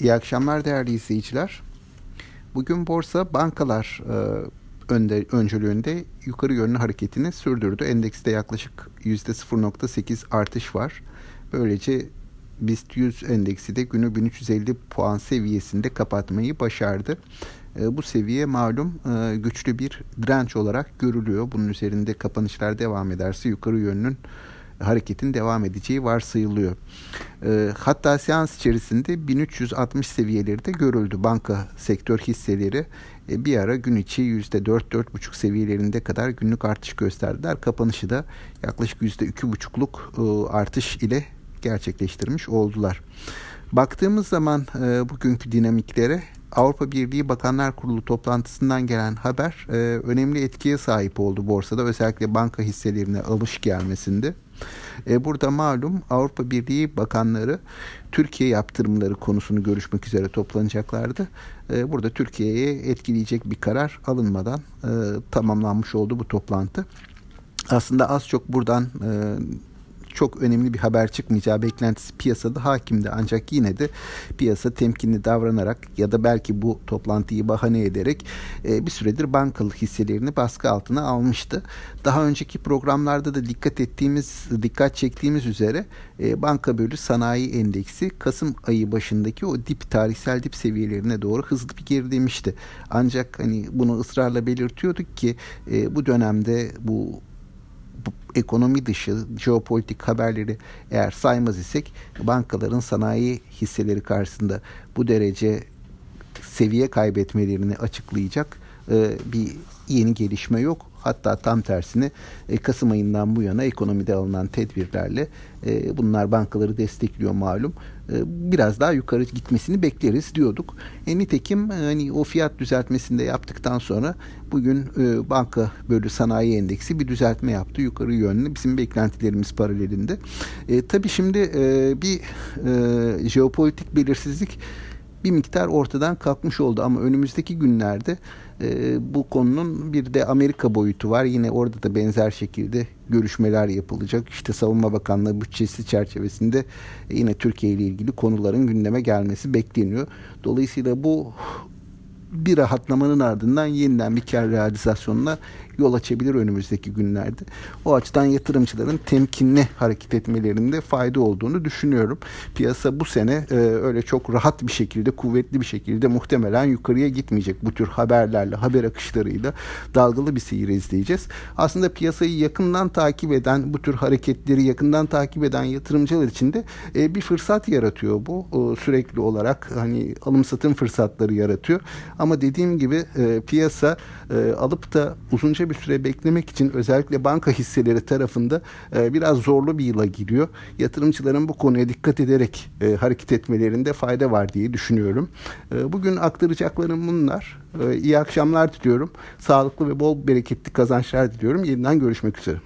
İyi akşamlar değerli izleyiciler. Bugün borsa bankalar e, önde, öncülüğünde yukarı yönlü hareketini sürdürdü. Endekste yaklaşık %0.8 artış var. Böylece BIST 100 endeksi de günü 1350 puan seviyesinde kapatmayı başardı. E, bu seviye malum e, güçlü bir direnç olarak görülüyor. Bunun üzerinde kapanışlar devam ederse yukarı yönlünün hareketin devam edeceği varsayılıyor. E, hatta seans içerisinde 1360 seviyeleri de görüldü. Banka sektör hisseleri e, bir ara gün içi %4-4,5 seviyelerinde kadar günlük artış gösterdiler. Kapanışı da yaklaşık %2,5'luk e, artış ile gerçekleştirmiş oldular. Baktığımız zaman e, bugünkü dinamiklere Avrupa Birliği Bakanlar Kurulu toplantısından gelen haber e, önemli etkiye sahip oldu borsada özellikle banka hisselerine alış gelmesinde. E, burada malum Avrupa Birliği bakanları Türkiye yaptırımları konusunu görüşmek üzere toplanacaklardı. E, burada Türkiye'ye etkileyecek bir karar alınmadan e, tamamlanmış oldu bu toplantı. Aslında az çok buradan e, çok önemli bir haber çıkmayacağı beklentisi piyasada hakimdi. Ancak yine de piyasa temkinli davranarak ya da belki bu toplantıyı bahane ederek e, bir süredir bankalı hisselerini baskı altına almıştı. Daha önceki programlarda da dikkat ettiğimiz, dikkat çektiğimiz üzere e, banka bölü sanayi endeksi Kasım ayı başındaki o dip tarihsel dip seviyelerine doğru hızlı bir gerilemişti. Ancak hani bunu ısrarla belirtiyorduk ki e, bu dönemde bu ekonomi dışı jeopolitik haberleri eğer saymaz isek bankaların sanayi hisseleri karşısında bu derece seviye kaybetmelerini açıklayacak e, bir yeni gelişme yok. Hatta tam tersine e, Kasım ayından bu yana ekonomide alınan tedbirlerle e, bunlar bankaları destekliyor malum. Biraz daha yukarı gitmesini bekleriz diyorduk. E, nitekim hani o fiyat düzeltmesini de yaptıktan sonra bugün e, banka bölü sanayi endeksi bir düzeltme yaptı yukarı yönlü bizim beklentilerimiz paralelinde. E, tabii şimdi e, bir e, jeopolitik belirsizlik bir miktar ortadan kalkmış oldu ama önümüzdeki günlerde e, bu konunun bir de Amerika boyutu var. Yine orada da benzer şekilde görüşmeler yapılacak. İşte Savunma Bakanlığı bütçesi çerçevesinde yine Türkiye ile ilgili konuların gündeme gelmesi bekleniyor. Dolayısıyla bu bir rahatlamanın ardından yeniden bir kar realizasyonuna yol açabilir önümüzdeki günlerde. O açıdan yatırımcıların temkinli hareket etmelerinde fayda olduğunu düşünüyorum. Piyasa bu sene e, öyle çok rahat bir şekilde, kuvvetli bir şekilde muhtemelen yukarıya gitmeyecek. Bu tür haberlerle, haber akışlarıyla dalgalı bir seyir izleyeceğiz. Aslında piyasayı yakından takip eden, bu tür hareketleri yakından takip eden yatırımcılar için de e, bir fırsat yaratıyor bu. E, sürekli olarak hani alım satım fırsatları yaratıyor. Ama dediğim gibi e, piyasa e, alıp da uzunca bir süre beklemek için özellikle banka hisseleri tarafında e, biraz zorlu bir yıla giriyor. Yatırımcıların bu konuya dikkat ederek e, hareket etmelerinde fayda var diye düşünüyorum. E, bugün aktaracaklarım bunlar. E, iyi akşamlar diliyorum. Sağlıklı ve bol bereketli kazançlar diliyorum. Yeniden görüşmek üzere.